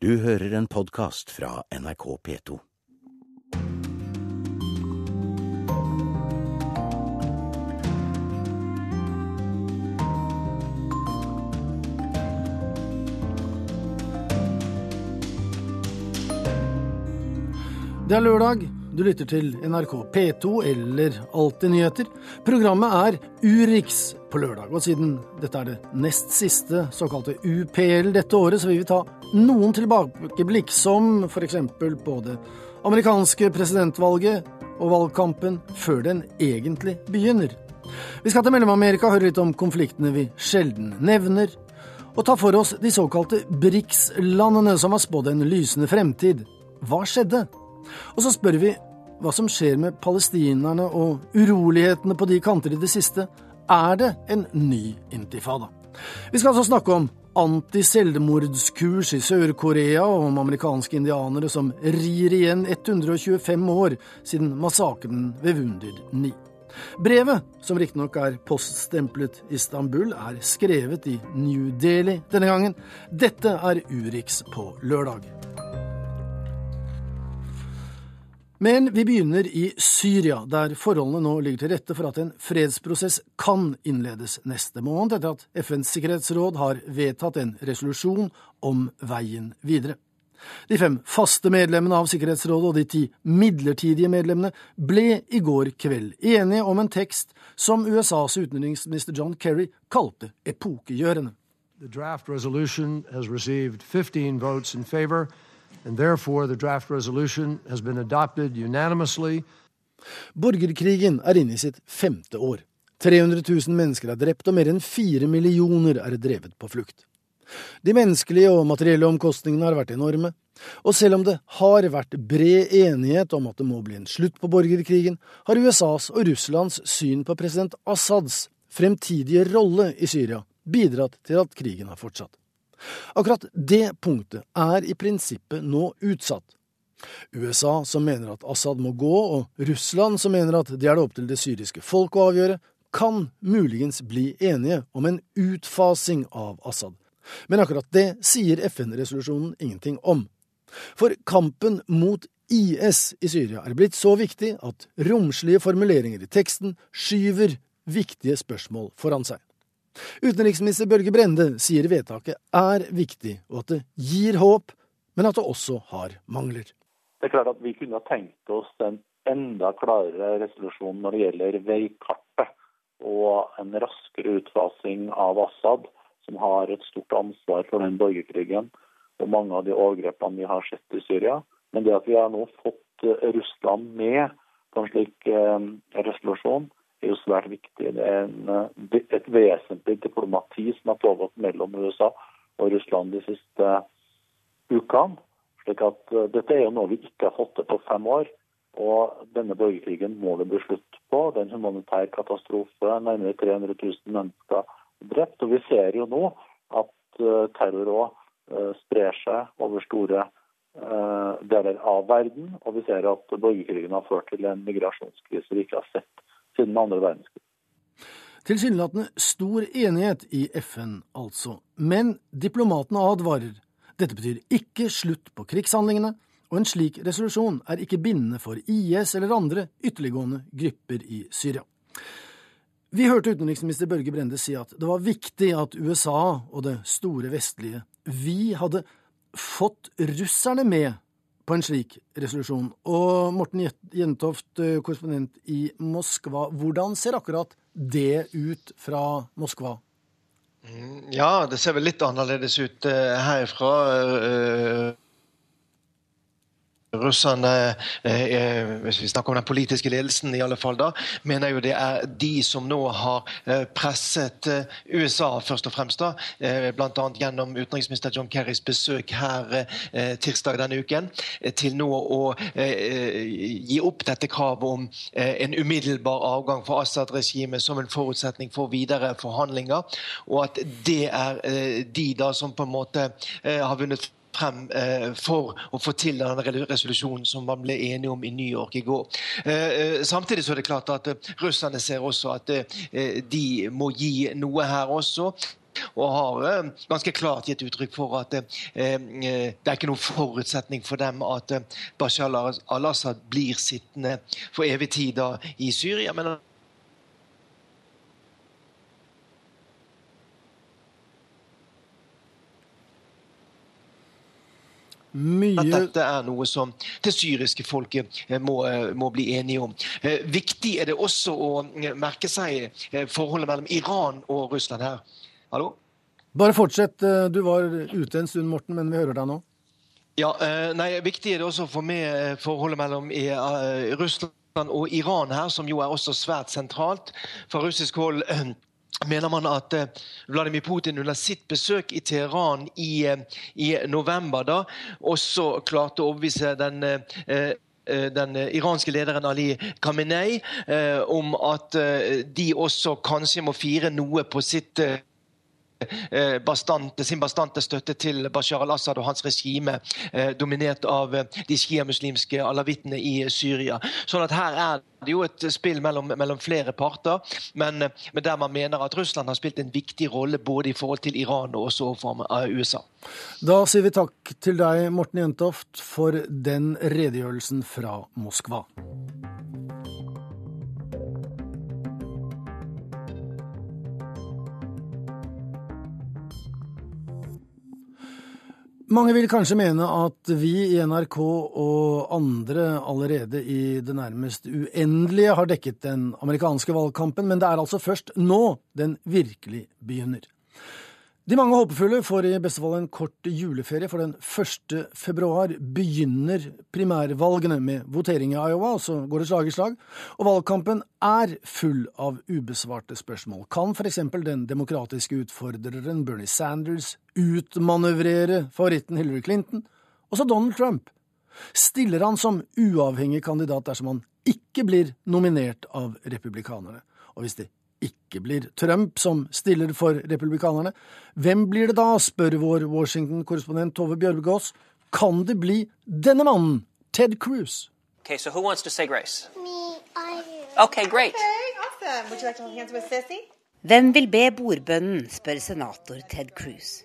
Du hører en podkast fra NRK P2. Det er lørdag. Du lytter til NRK P2 eller Alltid nyheter. Programmet er Urix på lørdag, og siden dette er det nest siste såkalte UPL dette året, så vil vi ta noen tilbakeblikk, som f.eks. på det amerikanske presidentvalget og valgkampen før den egentlig begynner. Vi skal til Mellom-Amerika høre litt om konfliktene vi sjelden nevner, og ta for oss de såkalte BRICS-landene som har spådd en lysende fremtid. Hva skjedde? Og så spør vi hva som skjer med palestinerne og urolighetene på de kanter i det siste. Er det en ny intifada? Vi skal altså snakke om anti-selvmordskurs i Sør-Korea, og om amerikanske indianere som rir igjen 125 år siden massakren ved Wunder 9. Brevet, som riktignok er poststemplet Istanbul, er skrevet i New Delhi denne gangen. Dette er Urix på lørdag. Men vi begynner i Syria, der forholdene nå ligger til rette for at en fredsprosess kan innledes neste måned, etter at FNs sikkerhetsråd har vedtatt en resolusjon om veien videre. De fem faste medlemmene av Sikkerhetsrådet og de ti midlertidige medlemmene ble i går kveld enige om en tekst som USAs utenriksminister John Kerry kalte epokegjørende. The draft resolution has received 15 votes in favor and therefore the draft resolution has been adopted unanimously. Borgerkrigen er inne i sitt femte år. 300 000 mennesker er drept, og mer enn fire millioner er drevet på flukt. De menneskelige og materielle omkostningene har vært enorme, og selv om det har vært bred enighet om at det må bli en slutt på borgerkrigen, har USAs og Russlands syn på president Assads fremtidige rolle i Syria bidratt til at krigen har fortsatt. Akkurat det punktet er i prinsippet nå utsatt. USA som mener at Assad må gå, og Russland som mener at det er det opp til det syriske folk å avgjøre, kan muligens bli enige om en utfasing av Assad. Men akkurat det sier FN-resolusjonen ingenting om. For kampen mot IS i Syria er blitt så viktig at romslige formuleringer i teksten skyver viktige spørsmål foran seg. Utenriksminister Børge Brende sier vedtaket er viktig, og at det gir håp, men at det også har mangler. Det er klart at Vi kunne tenkt oss en enda klarere resolusjon når det gjelder veikartet og en raskere utfasing av Assad, som har et stort ansvar for den borgerkrigen og mange av de overgrepene vi har sett i Syria. Men det at vi har nå fått Russland med på en slik eh, resolusjon, er jo svært viktig. Det er en, eh, et vesentlig diplomati som har pågått mellom USA og Russland de siste ukene. slik at uh, Dette er jo noe vi ikke har fått til på fem år. og Denne borgerkrigen må det bli slutt på. Det er en humanitær katastrofe. Nærmere 300 000 mennesker drept. Og vi ser jo nå at terror òg sprer seg over store deler av verden. Og vi ser at borgerkrigen har ført til en migrasjonskrise vi ikke har sett siden andre verdenskrig. Tilsynelatende stor enighet i FN, altså. Men diplomatene advarer. Dette betyr ikke slutt på krigshandlingene, og en slik resolusjon er ikke bindende for IS eller andre ytterliggående grupper i Syria. Vi hørte utenriksminister Børge Brende si at det var viktig at USA og det store vestlige vi hadde fått russerne med på en slik resolusjon. Og Morten Jentoft, eh, korrespondent i Moskva, hvordan ser akkurat det ut fra Moskva? Mm, ja, det ser vel litt annerledes ut uh, herfra. Russerne, eh, hvis vi snakker om den politiske ledelsen, i alle fall da, mener jo det er de som nå har eh, presset eh, USA, først og fremst, da, eh, bl.a. gjennom utenriksminister John Kerrys besøk her eh, tirsdag denne uken, eh, til nå å eh, gi opp dette kravet om en umiddelbar avgang for Assad-regimet som en forutsetning for videre forhandlinger, og at det er de da som på en måte har vunnet frem eh, for å få til den resolusjonen som man ble enige om i New York i går. Eh, eh, samtidig så er det klart at russerne ser også at de må gi noe her også. og har ganske klart gitt uttrykk for at det er ikke noen forutsetning for dem at Bashar al-Assad blir sittende for evig tid i Syria. men Mye... At dette er noe som det syriske folket eh, må, eh, må, bli enige om. Eh, viktig er det også å merke seg forholdet mellom Iran og Russland her. Hallo? Bare fortsett. Du var ute en stund, Morten, men vi hører deg nå. Ja, nei, Viktig er det også å få med forholdet mellom Russland og Iran her, som jo er også svært sentralt. Fra russisk hold mener man at eh, Vladimir Putin under sitt besøk i Teheran i, eh, i november da, også klarte å overbevise den eh, den iranske lederen Ali Khamenei om at de også kanskje må fire noe på sitt Eh, bastante, sin bastante støtte til Bashar al-Assad og hans regime, eh, dominert av eh, de sjiamuslimske alawittene i Syria. Sånn at her er det jo et spill mellom, mellom flere parter, men, men, der man mener at Russland har spilt en viktig rolle både i forhold til Iran og også overfor USA. Da sier vi takk til deg, Morten Jentoft, for den redegjørelsen fra Moskva. Mange vil kanskje mene at vi i NRK og andre allerede i det nærmest uendelige har dekket den amerikanske valgkampen, men det er altså først nå den virkelig begynner. De mange håpefulle får i beste fall en kort juleferie, for den 1. februar begynner primærvalgene med votering i Iowa, og så går det slag i slag. Og valgkampen er full av ubesvarte spørsmål. Kan f.eks. den demokratiske utfordreren Bernie Sanders utmanøvrere favoritten Hillary Clinton? Også Donald Trump. Stiller han som uavhengig kandidat dersom han ikke blir nominert av republikanerne? Og hvis det ikke blir Trump som stiller for republikanerne. Hvem blir det da, spør vår Washington-korrespondent Tove Bjørgaas. Kan det bli denne mannen, Ted Cruz? Okay, so who wants to say grace? Me, I Okay, great. Okay, awesome. Would you like to hold hands with Sissy? Hvem vil be bordbønnen, spør senator Ted Cruz.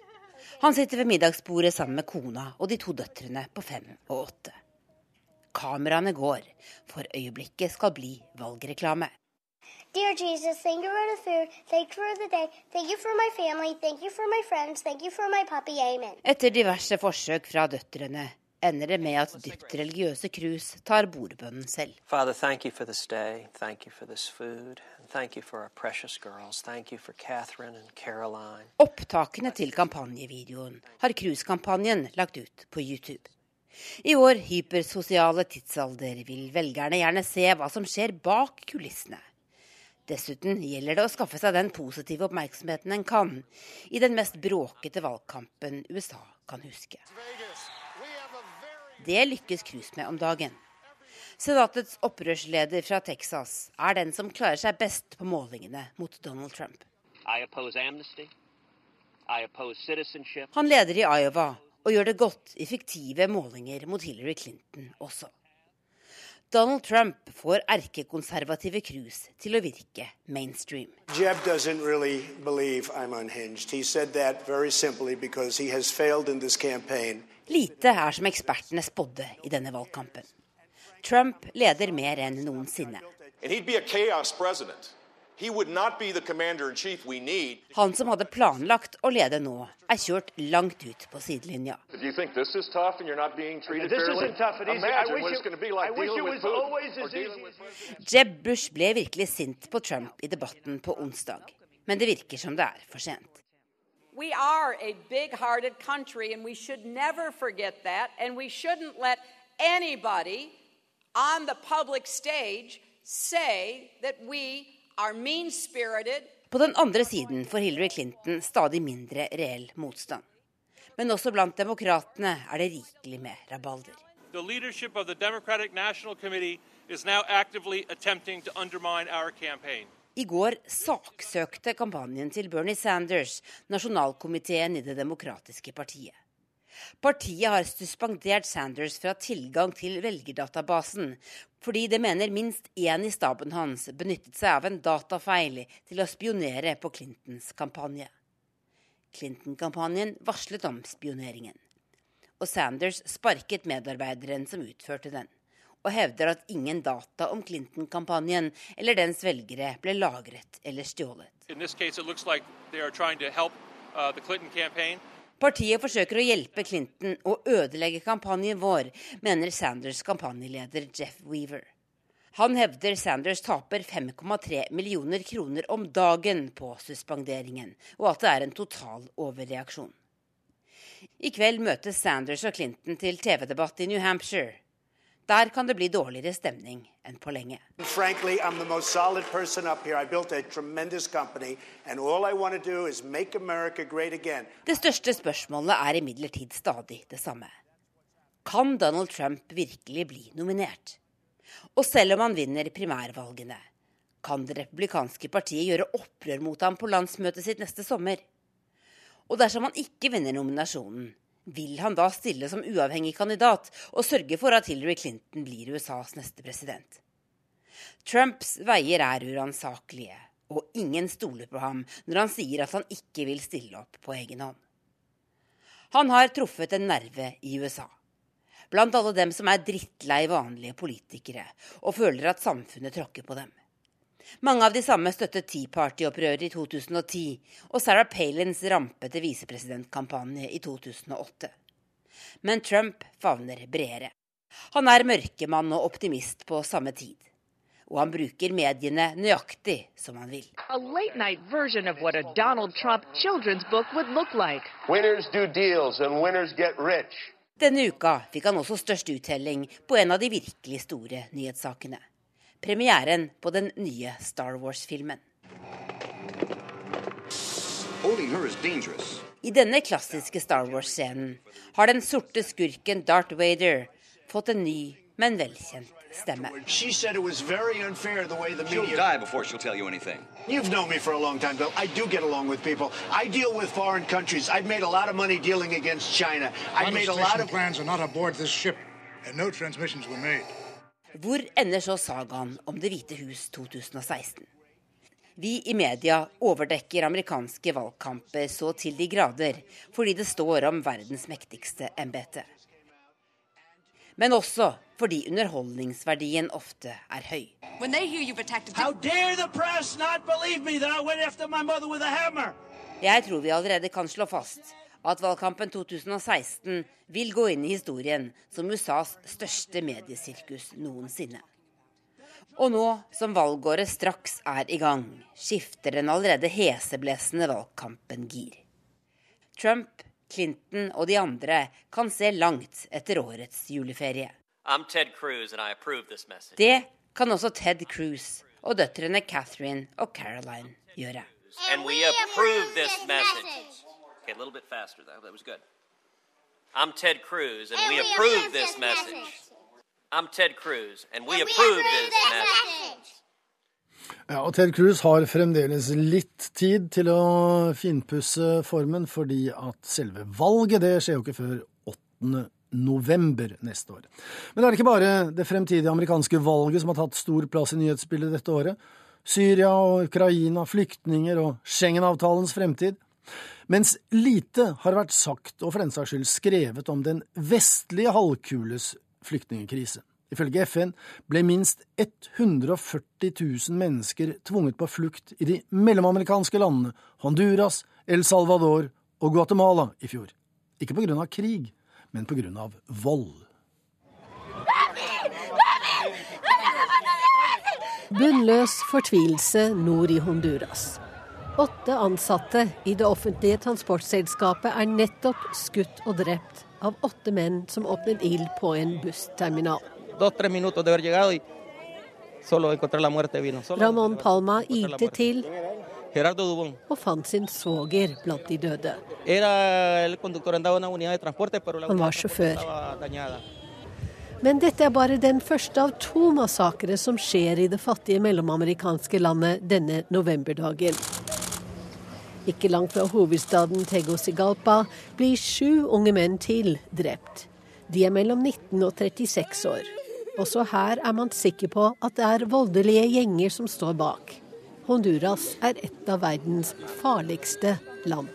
Han sitter ved middagsbordet sammen med kona og de to døtrene på fem og åtte. Kameraene går, for øyeblikket skal bli valgreklame. Dear Jesus, thank you for the food. Thank you for the day. Thank you for my family. Thank you for my friends. Thank you for my puppy. Amen. Etter diverse forsøk fra døtrene ender det med at dypt religiøse Cruz tar bordbønnen selv. Father, thank you for this day. Thank you for this food. Thank you for our precious girls. Thank you for Catherine and Caroline. Opptakene til kampanjevideoen har Cruz-kampanjen lagt ut på YouTube. I vår hypersosiale tidsalder vil velgerne gjerne se hva som skjer bak kulissene. Dessuten gjelder det å skaffe seg den positive oppmerksomheten en kan i den mest bråkete valgkampen USA kan huske. Det lykkes Cruz med om dagen. Senatets opprørsleder fra Texas er den som klarer seg best på målingene mot Donald Trump. Han leder i Iowa og gjør det godt i fiktive målinger mot Hillary Clinton også. Donald Trump får erkekonservative Cruz til å virke mainstream. Jeb doesn't really believe I'm unhinged. He said that very simply because he has failed in this campaign. Lite er som ekspertene spådde i denne valgkampen. Trump leder mer enn noensinne. And he'd be a chaos president. Han som hadde planlagt å lede nå, er kjørt langt ut på sidelinja. Jeb Bush ble virkelig sint på Trump i debatten på onsdag, men det virker som det er for sent. We are a big-hearted country, and we should never forget that. And we shouldn't let anybody on the public stage say that we på den andre siden får Hillary Clinton stadig mindre reell motstand. Men også blant demokratene er det rikelig med rabalder. I går saksøkte kampanjen til Bernie Sanders nasjonalkomiteen i Det demokratiske partiet. Partiet har suspendert Sanders fra tilgang til velgerdatabasen, fordi det mener minst én i staben hans benyttet seg av en datafeil til å spionere på Clintons kampanje. Clinton-kampanjen varslet om spioneringen. Og Sanders sparket medarbeideren som utførte den, og hevder at ingen data om Clinton-kampanjen eller dens velgere ble lagret eller stjålet. uh, Partiet forsøker å hjelpe Clinton og ødelegge kampanjen vår, mener Sanders kampanjeleder Jeff Weaver. Han hevder Sanders taper 5,3 millioner kroner om dagen på suspenderingen, og at det er en total overreaksjon. I kveld møtes Sanders og Clinton til TV-debatt i New Hampshire. Der kan det bli dårligere stemning enn på lenge. Frankly, I'm the most solid person up here. I built a tremendous company, and all I want to do is make America great again. Det største spørsmålet er imidlertid stadig det samme. Kan Donald Trump virkelig bli nominert? Og selv om han vinner primærvalgene, kan det republikanske partiet gjøre opprør mot ham på landsmøtet sitt neste sommer. Og dersom han ikke vinner nominasjonen, vil han da stille som uavhengig kandidat og sørge for at Hillary Clinton blir USAs neste president? Trumps veier er uransakelige, og ingen stoler på ham når han sier at han ikke vil stille opp på egen hånd. Han har truffet en nerve i USA blant alle dem som er drittlei vanlige politikere og føler at samfunnet tråkker på dem. Mange av de samme støttet Tea Party-opprøret i 2010 og Sarah Palins rampete visepresidentkampanje i 2008. Men Trump favner bredere. Han er mørkemann og optimist på samme tid. Og han bruker mediene nøyaktig som han vil. A late night version of what a Donald Trump children's book would look like. Winners do deals and winners get rich. Denne uka fikk han også størst uttelling på en av de virkelig store nyhetssakene. Premieren på den nye Star Wars-filmen. I denne klassiske Star Wars-scenen har den sorte skurken Darth Vader fått en ny, men velkjent stemme. She said it was very unfair the way the She'll media. die before she'll tell you anything. You've known me for a long time, Bill. I do get along with people. I deal with foreign countries. I've made a lot of money dealing against China. I've made a lot of plans are not aboard this ship, and no transmissions were made. Hvor ender så sagaen om Det hvite hus 2016? Vi i media overdekker amerikanske valgkamper så til de grader fordi det står om verdens mektigste embete. Men også fordi underholdningsverdien ofte er høy. Jeg tror vi allerede kan slå fast at valgkampen 2016 vil gå inn i historien som USAs største mediesirkus noensinne. Og nå som valgåret straks er i gang, skifter den allerede heseblesende valgkampen gir. Trump, Clinton og de andre kan se langt etter årets juleferie. Cruz. Det kan også Ted Cruz og døtrene Catherine og Caroline gjøre. And we approve this message. Okay, a little bit faster, though. That was good. I'm Ted Cruz, and we approve this message. I'm Ted Cruz, and we approve this message. Ja, og Ted Cruz har fremdeles litt tid til å finpusse formen, fordi at selve valget det skjer jo ikke før 8. november neste år. Men det er ikke bare det fremtidige amerikanske valget som har tatt stor plass i nyhetsbildet dette året. Syria og Ukraina, flyktninger og Schengen-avtalens fremtid. Mens lite har vært sagt, og for den saks skyld skrevet, om den vestlige halvkules flyktningkrise. Ifølge FN ble minst 140 000 mennesker tvunget på flukt i de mellomamerikanske landene Honduras, El Salvador og Guatemala i fjor. Ikke på grunn av krig, men på grunn av vold. Bunnløs fortvilelse nord i Honduras. Åtte ansatte i det offentlige transportselskapet er nettopp skutt og drept av åtte menn som åpnet ild på en bussterminal. Ramón Palma ilte til og fant sin svoger blant de døde. Han var sjåfør. Men dette er bare den første av to massakrer som skjer i det fattige mellomamerikanske landet denne novemberdagen. Ikke langt fra hovedstaden Tegucigalpa blir sju unge menn til drept. De er mellom 19 og 36 år. Også her er man sikker på at det er voldelige gjenger som står bak. Honduras er et av verdens farligste land.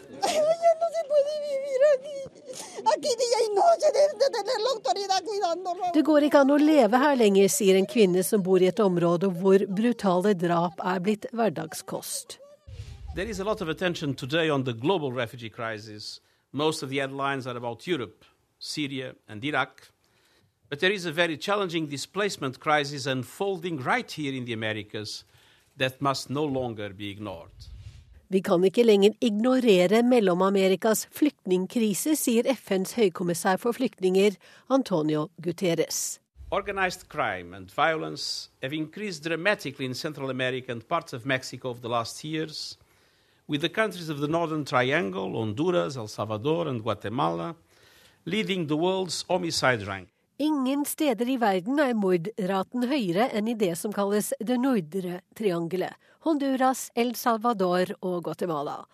Det går ikke an å leve her lenger, sier en kvinne som bor i et område hvor brutale drap er blitt hverdagskost. There is a lot of attention today on the global refugee crisis. Most of the headlines are about Europe, Syria, and Iraq. But there is a very challenging displacement crisis unfolding right here in the Americas that must no longer be ignored. Vi kan ikke lenger ignorere Mellom-Amerikas flyktningkrise, sier FNs høykommissær for flyktninger, Antonio Guterres. Organized crime and violence have increased dramatically in Central America and parts of Mexico over the last years, with the countries of the Northern Triangle, Honduras, El Salvador, and Guatemala, leading the world's homicide rank. Ingen steder i verden er mordraten høyere enn i det som kalles det nordre triangelet. Honduras, El Salvador og Guatemala.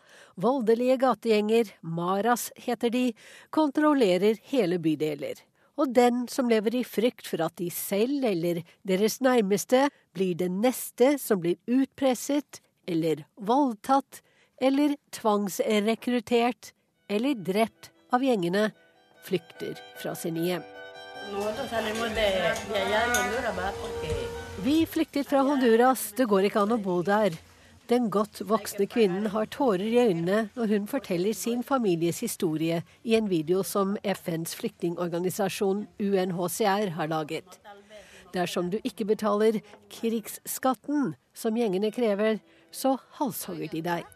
Voldelige gategjenger, Maras heter de, kontrollerer hele bydeler. Og den som lever i frykt for at de selv eller deres nærmeste blir den neste som blir utpresset eller voldtatt eller tvangsrekruttert eller drept av gjengene, flykter fra sine hjem. Vi flyktet fra Honduras, det går ikke an å bo der. Den godt voksne kvinnen har tårer i øynene når hun forteller sin families historie i en video som FNs flyktningorganisasjon UNHCR har laget. Dersom du ikke betaler krigsskatten som gjengene krever, så halshogger de deg.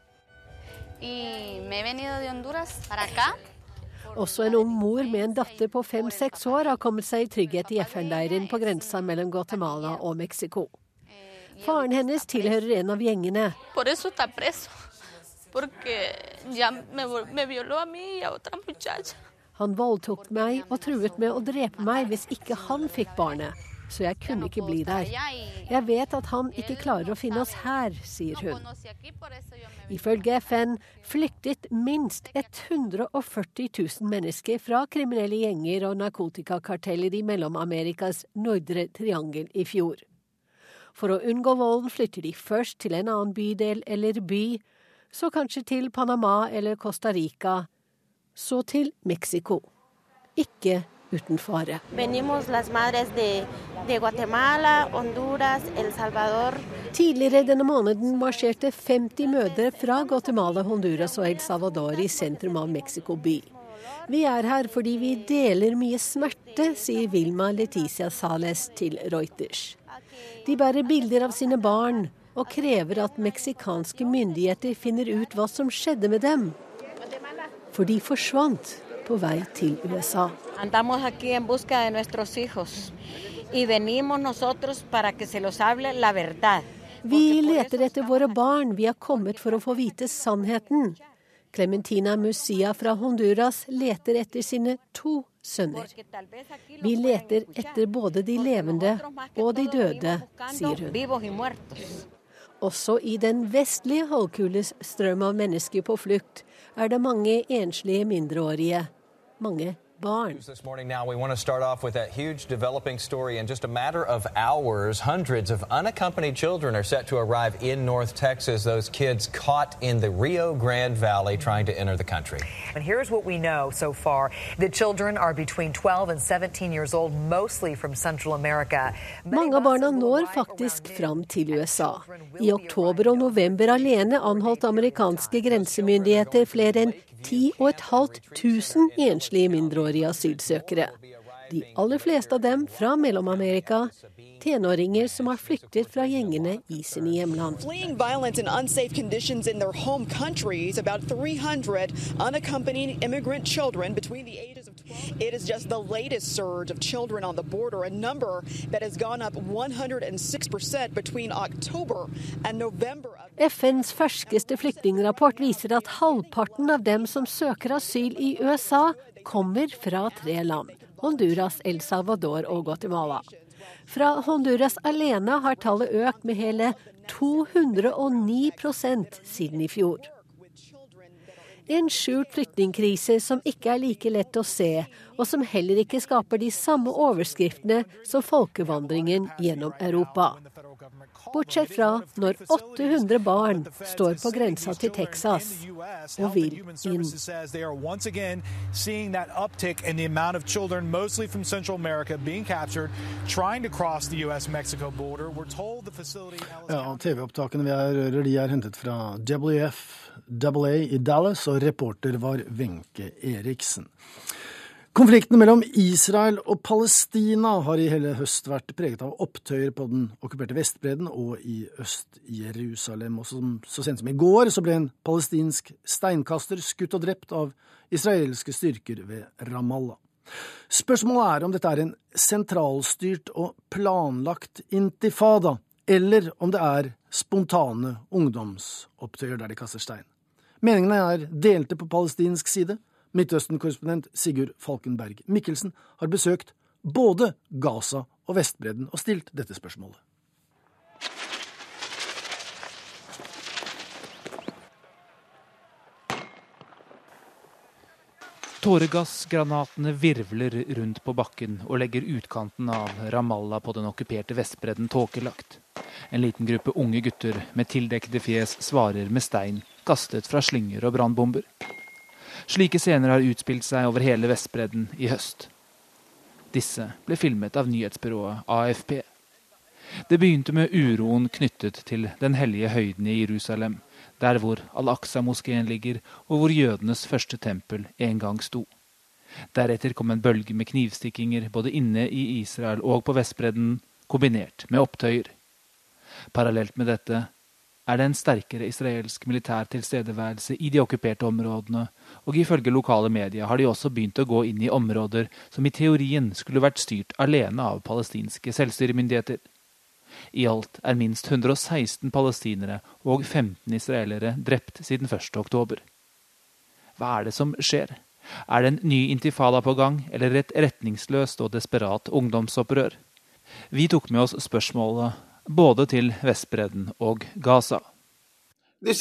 Også en ung mor med en datter på fem-seks år har kommet seg i trygghet i FN-leiren på grensa mellom Guatemala og Mexico. Faren hennes tilhører en av gjengene. Han voldtok meg og truet med å drepe meg hvis ikke han fikk barnet så jeg kunne ikke bli der. Jeg vet at han ikke klarer å finne oss her, sier hun. Ifølge FN flyktet minst 140 000 mennesker fra kriminelle gjenger og narkotikakarteller i Mellom-Amerikas nordre triangel i fjor. For å unngå volden flytter de først til en annen bydel eller by, så kanskje til Panama eller Costa Rica, så til Mexico. Ikke uten fare. Tidligere denne måneden marsjerte 50 mødre fra Guatemala, Honduras og El Salvador i sentrum av Mexico by. Vi er her fordi vi deler mye smerte, sier Vilma Leticia Sales til Reuters. De bærer bilder av sine barn og krever at meksikanske myndigheter finner ut hva som skjedde med dem. For de forsvant på vei til USA. Vi leter etter våre barn, vi har kommet for å få vite sannheten. Clementina Musia fra Honduras leter etter sine to sønner. Vi leter etter både de levende og de døde, sier hun. Også i den vestlige halvkules strøm av mennesker på flukt er det mange enslige mindreårige mange barn. This morning now we want to start off with that huge developing story. In just a matter of hours, hundreds of unaccompanied children are set to arrive in North Texas. Those kids caught in the Rio Grande Valley trying to enter the country. And here's what we know so far. The children are between 12 and 17 years old, mostly from Central America. Mange av barna når faktisk fram til USA. I oktober og november alene anholdt amerikanske grensemyndigheter flere enn 10 500 enslige mindreårige asylsøkere. De aller fleste av dem fra Mellom-Amerika, tenåringer som har flyktet fra gjengene i sine hjemland. It is just the latest surge of children on the border, a number that has gone up 106% between October and November. FNs ferskeste flyktningrapport viser at halvparten av dem som søker asyl i USA, kommer fra tre land. Honduras, El Salvador og Guatemala. Fra Honduras alene har tallet økt med hele 209 siden i fjor. En skjult flyktningkrise som ikke er like lett å se, og som heller ikke skaper de samme overskriftene som folkevandringen gjennom Europa. Bortsett fra når 800 barn står på grensa til Texas og vil inn. Ja, TV-opptakene vi rører, de er hentet fra WF-AA i Dallas, og reporter var Wenche Eriksen. Konflikten mellom Israel og Palestina har i hele høst vært preget av opptøyer på den okkuperte Vestbredden og i Øst-Jerusalem. Og så sent som i går så ble en palestinsk steinkaster skutt og drept av israelske styrker ved Ramallah. Spørsmålet er om dette er en sentralstyrt og planlagt intifada, eller om det er spontane ungdomsopptøyer der de kaster stein. Meningene er delte på palestinsk side. Midtøsten-korrespondent Sigurd Falkenberg Mikkelsen har besøkt både Gaza og Vestbredden og stilt dette spørsmålet. Tåregassgranatene virvler rundt på bakken og legger utkanten av Ramallah på den okkuperte Vestbredden tåkelagt. En liten gruppe unge gutter med tildekkede fjes svarer med stein kastet fra slynger og brannbomber. Slike scener har utspilt seg over hele Vestbredden i høst. Disse ble filmet av nyhetsbyrået AFP. Det begynte med uroen knyttet til den hellige høyden i Jerusalem, der hvor Al-Aqsa-moskeen ligger, og hvor jødenes første tempel en gang sto. Deretter kom en bølge med knivstikkinger både inne i Israel og på Vestbredden, kombinert med opptøyer. Parallelt med dette er det en sterkere israelsk militær tilstedeværelse i de okkuperte områdene, og ifølge lokale medier har de også begynt å gå inn i områder som i teorien skulle vært styrt alene av palestinske selvstyremyndigheter. I alt er minst 116 palestinere og 15 israelere drept siden 1. oktober. Hva er det som skjer? Er det en ny intifada på gang, eller et retningsløst og desperat ungdomsopprør? Vi tok med oss spørsmålet både til Vestbredden og Gaza. Like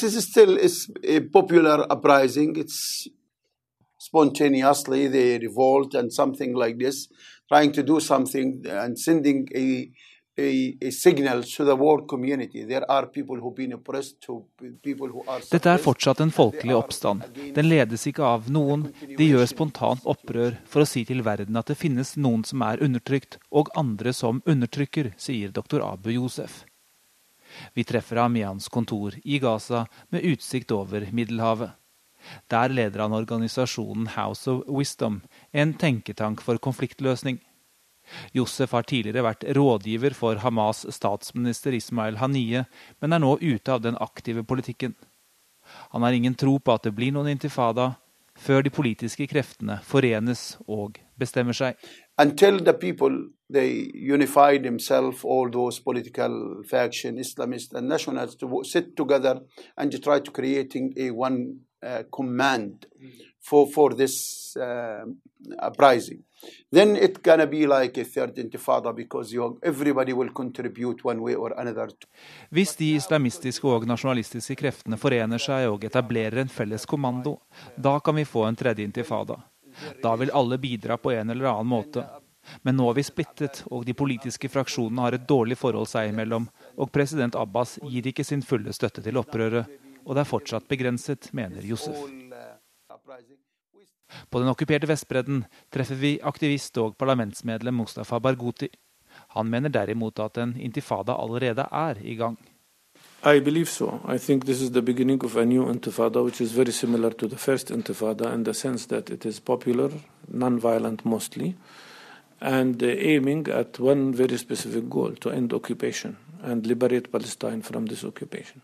dette er fortsatt en folkelig oppstand. Den ledes ikke av noen. De gjør spontant opprør for å si til verden at det finnes noen som er undertrykt, og andre som undertrykker, sier doktor Abu Josef. Vi treffer ham i hans kontor i Gaza med utsikt over Middelhavet. Der leder han organisasjonen House of Wisdom, en tenketank for konfliktløsning. Josef har tidligere vært rådgiver for Hamas' statsminister Ismail Haniye, men er nå ute av den aktive politikken. Han har ingen tro på at det blir noen intifada før de politiske kreftene forenes og bestemmer seg. Until the people they unify themselves, all those political faction, Islamists and nationalists, to sit together and try to creating a one uh, command for for this uh, uprising. Then it's gonna be like a third intifada because you, everybody will contribute one way or another. Hvis de islamistiske og nasjonalistiske kreftene forener seg og etablerer en felles kommando, da kan vi få en tredje intifada. Da vil alle bidra på en eller annen måte. Men nå er vi splittet, og de politiske fraksjonene har et dårlig forhold seg imellom, og president Abbas gir ikke sin fulle støtte til opprøret. Og det er fortsatt begrenset, mener Josef. På den okkuperte Vestbredden treffer vi aktivist og parlamentsmedlem Mustafa Barghouti. Han mener derimot at en intifada allerede er i gang. I believe so. I think this is the beginning of a new intifada, which is very similar to the first intifada in the sense that it is popular, non-violent mostly, and uh, aiming at one very specific goal to end occupation and liberate Palestine from this occupation.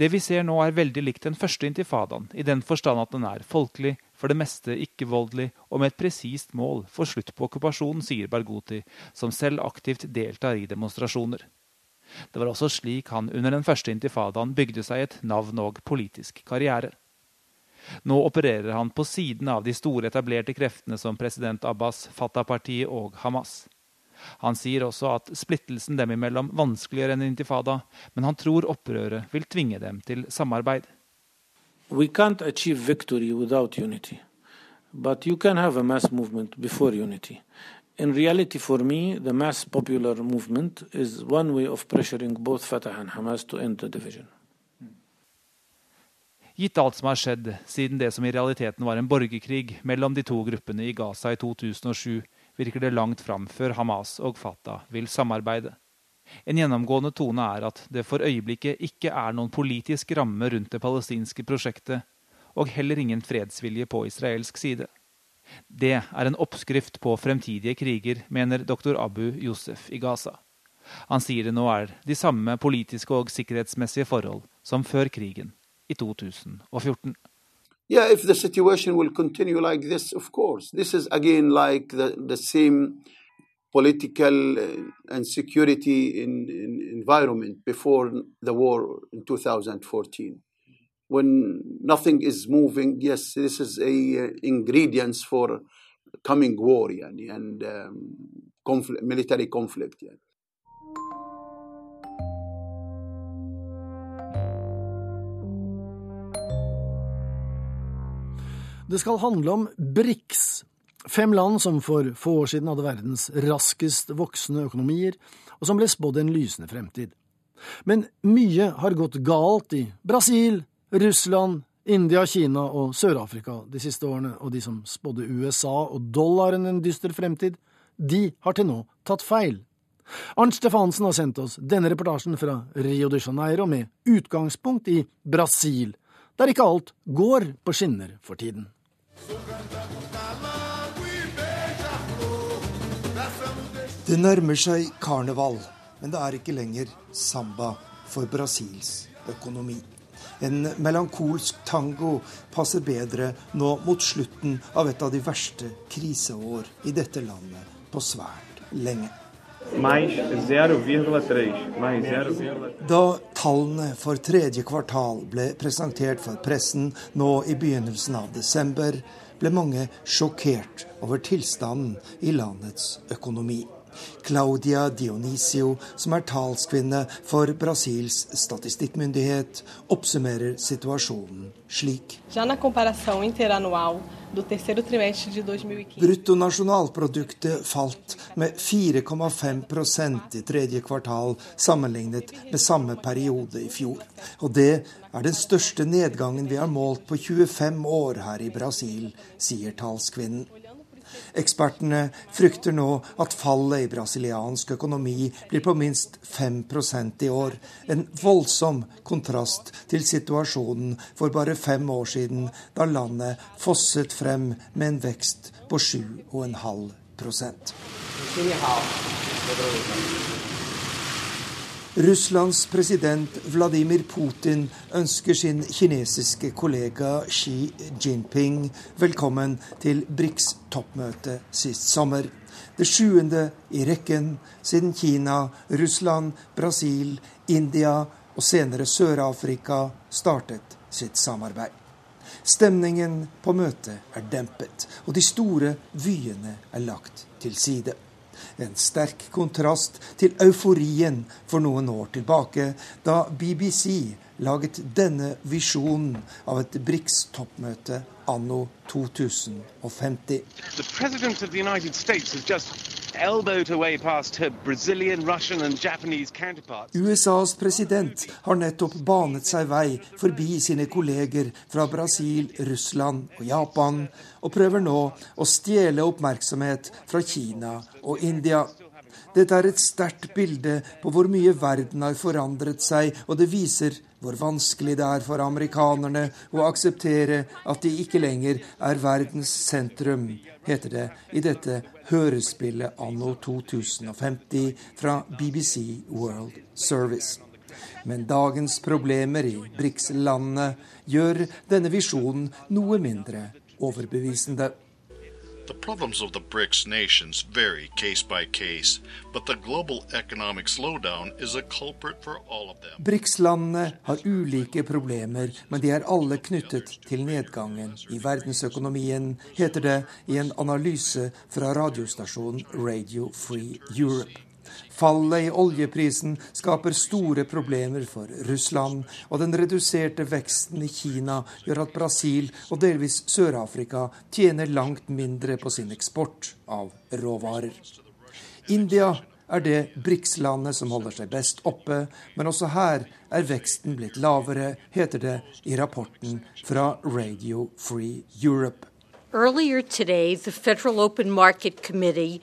Det vi ser nå er veldig likt den første intifadaen, i den forstand at den er folkelig, for det meste ikke-voldelig og med et presist mål for slutt på okkupasjonen, sier Barghouti, som selv aktivt deltar i demonstrasjoner. Det var også slik han under den første intifadaen bygde seg et navn og politisk karriere. Nå opererer han på siden av de store etablerte kreftene som president Abbas, Fatah-partiet og Hamas. Han sier også at splittelsen dem imellom vanskeliggjør en intifada, men han tror opprøret vil tvinge dem til samarbeid. We can't achieve victory without unity, but you can have a mass movement before unity. in reality, for me, the mass popular movement is one way of pressuring both Fatah and Hamas to end the division. Gitt alt som har skjedd siden det som i realiteten var en borgerkrig mellom de to gruppene i Gaza i 2007, virker det langt fram før Hamas og Fatah vil samarbeide. En gjennomgående tone er at det for øyeblikket ikke er noen politisk ramme rundt det palestinske prosjektet, og heller ingen fredsvilje på israelsk side. Det er en oppskrift på fremtidige kriger, mener doktor Abu Yosef i Gaza. Han sier det nå er de samme politiske og sikkerhetsmessige forhold som før krigen i 2014. Yeah, if the situation will continue like this, of course. This is again like the, the same political and security in, in environment before the war in 2014. When nothing is moving, yes, this is a uh, ingredients for coming war yani, and um, conflict, military conflict. Yani. Det skal handle om BRICS, fem land som for få år siden hadde verdens raskest voksende økonomier, og som ble spådd en lysende fremtid. Men mye har gått galt i Brasil, Russland, India, Kina og Sør-Afrika de siste årene, og de som spådde USA og dollaren en dyster fremtid, de har til nå tatt feil. Arnt Stefansen har sendt oss denne reportasjen fra Rio de Janeiro med utgangspunkt i Brasil, der ikke alt går på skinner for tiden. Det nærmer seg karneval, men det er ikke lenger samba for Brasils økonomi. En melankolsk tango passer bedre nå mot slutten av et av de verste kriseår i dette landet på svært lenge. Da tallene for tredje kvartal ble presentert for pressen nå i begynnelsen av desember, ble mange sjokkert over tilstanden i landets økonomi. Claudia Dionisio, som er talskvinne for Brasils statistikkmyndighet, oppsummerer situasjonen slik. Bruttonasjonalproduktet falt med 4,5% i tredje kvartal sammenlignet med samme periode i fjor. Og det er den største nedgangen vi har målt på 25 år her i Brasil, sier talskvinnen. Ekspertene frykter nå at fallet i brasiliansk økonomi blir på minst 5% i år. En voldsom kontrast til situasjonen for bare fem år siden, da landet fosset frem med en vekst på 7,5 Russlands president Vladimir Putin ønsker sin kinesiske kollega Xi Jinping velkommen til BRICS-toppmøtet sist sommer. Det sjuende i rekken siden Kina, Russland, Brasil, India og senere Sør-Afrika startet sitt samarbeid. Stemningen på møtet er dempet, og de store vyene er lagt til side. En sterk kontrast til euforien for noen år tilbake, da BBC laget denne visjonen av et BRICS-toppmøte anno 2050. USAs president har nettopp banet seg vei forbi sine kolleger fra Brasil, Russland og Japan, og prøver nå å stjele oppmerksomhet fra Kina og India. Dette er et sterkt bilde på hvor mye verden har forandret seg, og det viser hvor vanskelig det er for amerikanerne å akseptere at de ikke lenger er verdens sentrum, heter det i dette hørespillet anno 2050 fra BBC World Service. Men dagens problemer i BRICS-landene gjør denne visjonen noe mindre overbevisende. The problems of the BRICS nations vary case by case, but the global economic slowdown is a culprit for all of them. BRICS-landene har ulike problemer, men de er alle knyttet til nedgangen i verdensøkonomien, heter det i en analyse fra radiostasjonen Radio Free Europe. Fallet i oljeprisen skaper store problemer for Russland, og den reduserte veksten i Kina gjør at Brasil og delvis Sør-Afrika tjener langt mindre på sin eksport av råvarer. India er det BRICS-landet som holder seg best oppe, men også her er veksten blitt lavere, heter det i rapporten fra Radio Free Europe. Earlier today, the Federal Open Market Committee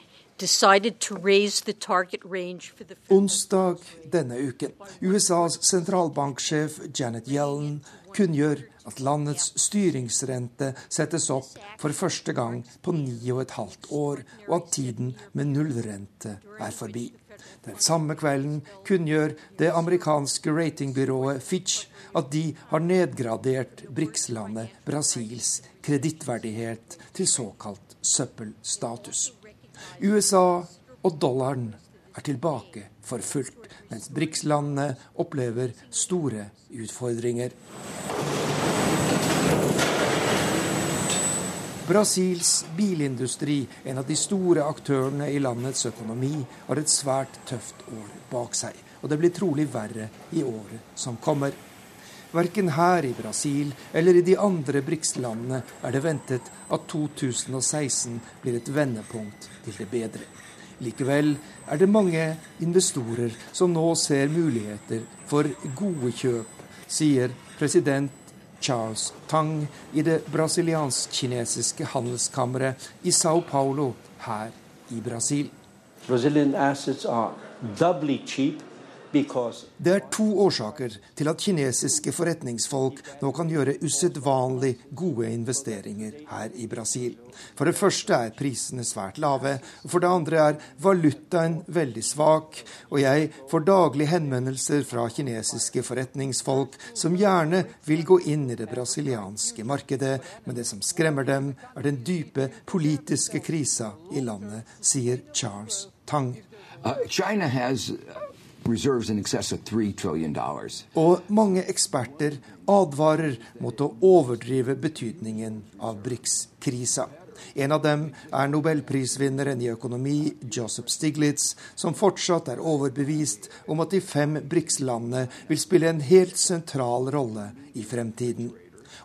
Onsdag denne uken. USAs sentralbanksjef Janet Yellen kunngjør at landets styringsrente settes opp for første gang på ni og et halvt år, og at tiden med nullrente er forbi. Den samme kvelden kunngjør det amerikanske ratingbyrået Fitch at de har nedgradert BRICS-landet Brasils kredittverdighet til såkalt søppelstatus. USA og dollaren er tilbake for fullt, mens BRICS-landene opplever store utfordringer. Brasils bilindustri, en av de store aktørene i landets økonomi, har et svært tøft år bak seg. Og det blir trolig verre i året som kommer. Verken her i Brasil eller i de andre BRICS-landene er det ventet at 2016 blir et vendepunkt til det bedre. Likevel er det mange investorer som nå ser muligheter for gode kjøp, sier president Charles Tang i det brasiliansk-kinesiske handelskammeret i Sao Paulo her i Brasil. Brazilian assets are doubly cheap det er to årsaker til at kinesiske forretningsfolk nå kan gjøre usedvanlig gode investeringer her i Brasil. For det første er prisene svært lave, og for det andre er valutaen veldig svak. Og jeg får daglig henvendelser fra kinesiske forretningsfolk som gjerne vil gå inn i det brasilianske markedet, men det som skremmer dem, er den dype politiske krisa i landet, sier Charles Tang. Uh, China has og mange eksperter advarer mot å overdrive betydningen av BRICS-krisa. En av dem er nobelprisvinneren i økonomi Joseph Stiglitz, som fortsatt er overbevist om at de fem BRICS-landene vil spille en helt sentral rolle i fremtiden.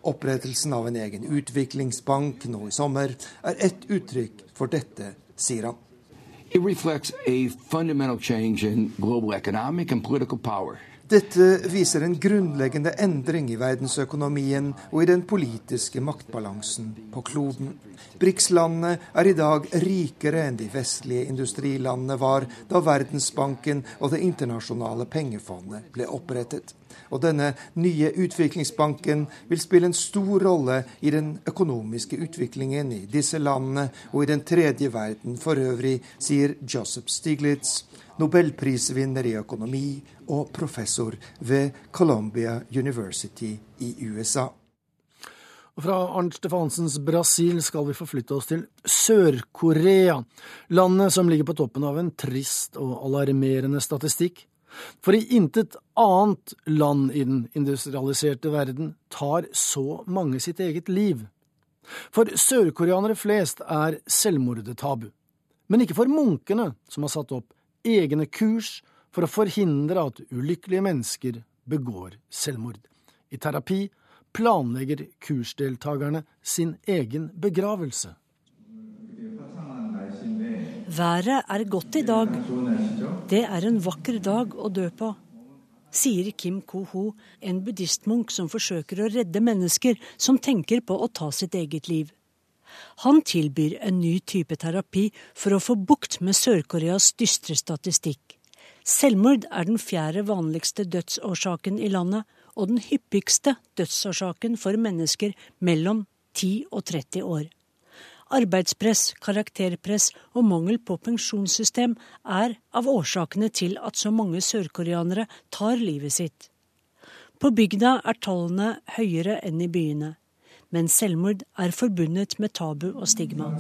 Opprettelsen av en egen utviklingsbank nå i sommer er ett uttrykk for dette, sier han. It reflects a fundamental change in global economic and political power. Dette viser en grunnleggende endring i verdensøkonomien og i den politiske maktbalansen på kloden. BRICS-landene er i dag rikere enn de vestlige industrilandene var da Verdensbanken og Det internasjonale pengefondet ble opprettet. Og denne nye utviklingsbanken vil spille en stor rolle i den økonomiske utviklingen i disse landene og i den tredje verden for øvrig, sier Joseph Stiglitz, nobelprisvinner i økonomi og professor ved Columbia University i USA. Fra Arnt Stefansens Brasil skal vi forflytte oss til Sør-Korea, landet som ligger på toppen av en trist og alarmerende statistikk. For i intet annet land i den industrialiserte verden tar så mange sitt eget liv. For sørkoreanere flest er selvmordet tabu. Men ikke for munkene, som har satt opp egne kurs for å forhindre at ulykkelige mennesker begår selvmord. I terapi planlegger kursdeltakerne sin egen begravelse. Været er godt i dag. Det er en vakker dag å dø på, sier Kim Ko-ho, en buddhistmunk som forsøker å redde mennesker som tenker på å ta sitt eget liv. Han tilbyr en ny type terapi for å få bukt med Sør-Koreas dystre statistikk. Selvmord er den fjerde vanligste dødsårsaken i landet, og den hyppigste dødsårsaken for mennesker mellom 10 og 30 år. Arbeidspress, karakterpress og mangel på pensjonssystem er av årsakene til at så mange sørkoreanere tar livet sitt. På bygda er tallene høyere enn i byene men selvmord er forbundet med tabu og stigma.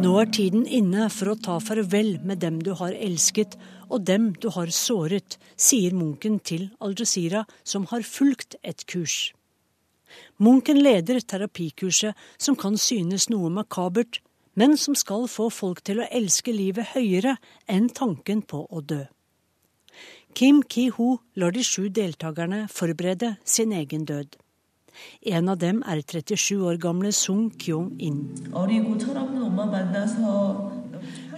Nå er tiden inne for å ta farvel med dem du har elsket og dem du har såret, sier munken til Al Jazeera, som har fulgt et kurs. Munken leder terapikurset, som kan synes noe makabert, men som skal få folk til å elske livet høyere enn tanken på å dø. Kim Ki-ho lar de sju deltakerne forberede sin egen død. En av dem er 37 år gamle Sung Kyung-in.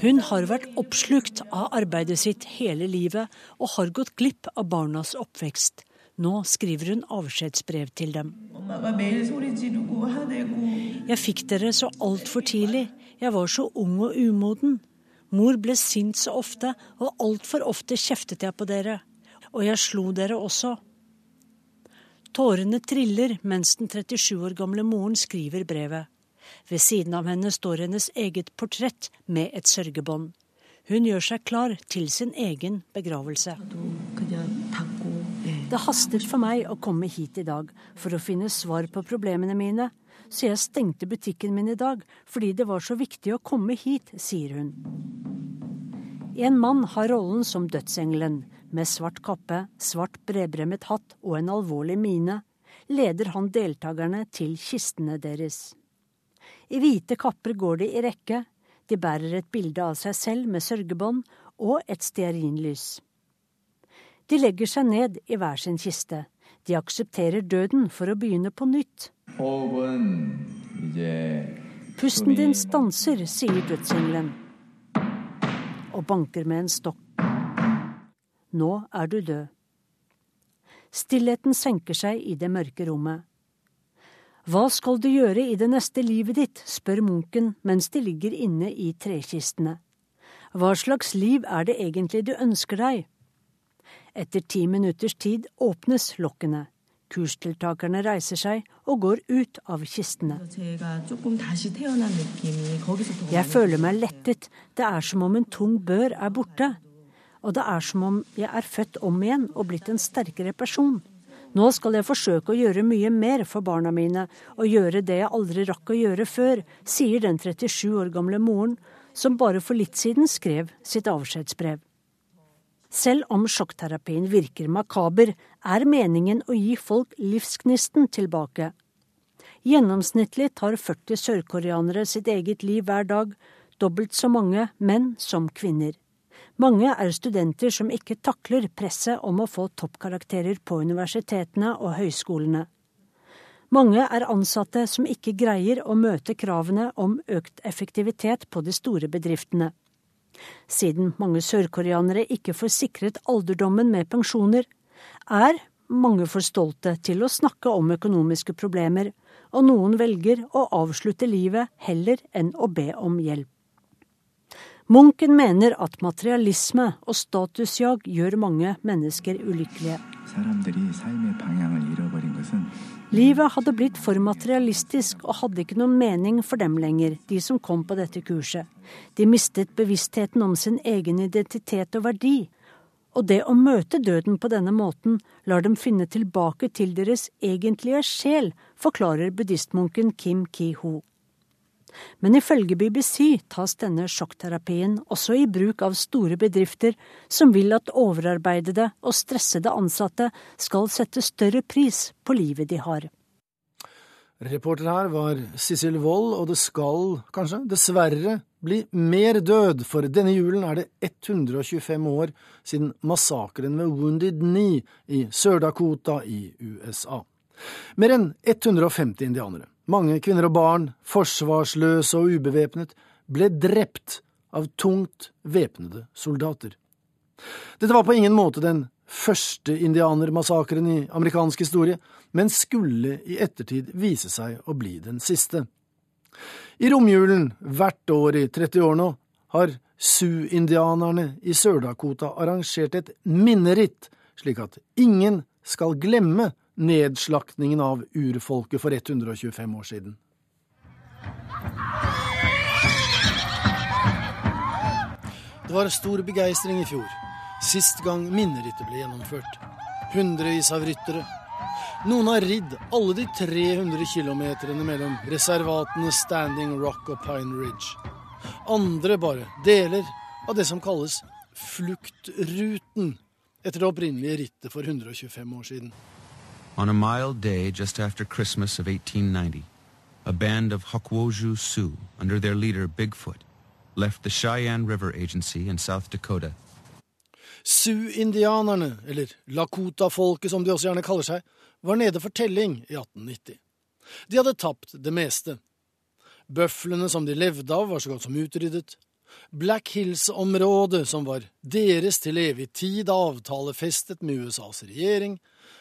Hun har vært oppslukt av arbeidet sitt hele livet og har gått glipp av barnas oppvekst. Nå skriver hun avskjedsbrev til dem. Jeg fikk dere så altfor tidlig. Jeg var så ung og umoden. Mor ble sint så ofte, og altfor ofte kjeftet jeg på dere. Og jeg slo dere også. Tårene triller mens den 37 år gamle moren skriver brevet. Ved siden av henne står hennes eget portrett med et sørgebånd. Hun gjør seg klar til sin egen begravelse. Det hastet for meg å komme hit i dag for å finne svar på problemene mine, så jeg stengte butikken min i dag fordi det var så viktig å komme hit, sier hun. En mann har rollen som dødsengelen, med svart kappe, svart bredbremmet hatt og en alvorlig mine, leder han deltakerne til kistene deres. I hvite kapper går de i rekke, de bærer et bilde av seg selv med sørgebånd og et stearinlys. De legger seg ned i hver sin kiste. De aksepterer døden for å begynne på nytt. Pusten din stanser, sier dødsengelen, og banker med en stokk. Nå er du død. Stillheten senker seg i det mørke rommet. Hva skal du gjøre i det neste livet ditt, spør munken mens de ligger inne i trekistene. Hva slags liv er det egentlig du ønsker deg? Etter ti minutters tid åpnes lokkene. Kursdeltakerne reiser seg og går ut av kistene. Jeg føler meg lettet, det er som om en tung bør er borte og det er som om jeg er født om igjen og blitt en sterkere person. Nå skal jeg forsøke å gjøre mye mer for barna mine, og gjøre det jeg aldri rakk å gjøre før, sier den 37 år gamle moren, som bare for litt siden skrev sitt avskjedsbrev. Selv om sjokkterapien virker makaber, er meningen å gi folk livsgnisten tilbake. Gjennomsnittlig tar 40 sørkoreanere sitt eget liv hver dag, dobbelt så mange menn som kvinner. Mange er studenter som ikke takler presset om å få toppkarakterer på universitetene og høyskolene. Mange er ansatte som ikke greier å møte kravene om økt effektivitet på de store bedriftene. Siden mange sørkoreanere ikke får sikret alderdommen med pensjoner, er mange for stolte til å snakke om økonomiske problemer, og noen velger å avslutte livet heller enn å be om hjelp. Munken mener at materialisme og statusjag gjør mange mennesker ulykkelige. Livet hadde blitt for materialistisk og hadde ikke noen mening for dem lenger, de som kom på dette kurset. De mistet bevisstheten om sin egen identitet og verdi. Og det å møte døden på denne måten lar dem finne tilbake til deres egentlige sjel, forklarer buddhistmunken Kim Ki-ho. Men ifølge BBC tas denne sjokkterapien også i bruk av store bedrifter som vil at overarbeidede og stressede ansatte skal sette større pris på livet de har. Reporter her var Sissel Wold, og det skal kanskje, dessverre, bli mer død, for denne julen er det 125 år siden massakren ved Wounded Knee i Sør-Dakota i USA. Mer enn 150 indianere mange kvinner og barn, forsvarsløse og ubevæpnet, ble drept av tungt væpnede soldater. Dette var på ingen måte den første indianermassakren i amerikansk historie, men skulle i ettertid vise seg å bli den siste. I romjulen hvert år i 30 år nå har Sioux-indianerne i Sør-Dakota arrangert et minneritt, slik at ingen skal glemme nedslaktningen av urfolket for 125 år siden. Det var stor begeistring i fjor, sist gang minnerittet ble gjennomført. Hundrevis av ryttere. Noen har ridd alle de 300 kilometerne mellom reservatene Standing Rock og Pine Ridge. Andre bare deler av det som kalles Fluktruten, etter det opprinnelige rittet for 125 år siden. On a mild day just after Christmas of 1890, a band of Hokwoju Sioux, under their leader Bigfoot, left the Cheyenne River Agency in South Dakota. Sioux-indianerne, eller Lakota-folket som de også gjerne kaller seg, var nede for telling i 1890. De hadde tapt det meste. Bøflene som de levde av, var så godt som utryddet. Black Hills-området, som var deres til evig tid avtalefestet med USAs regjering,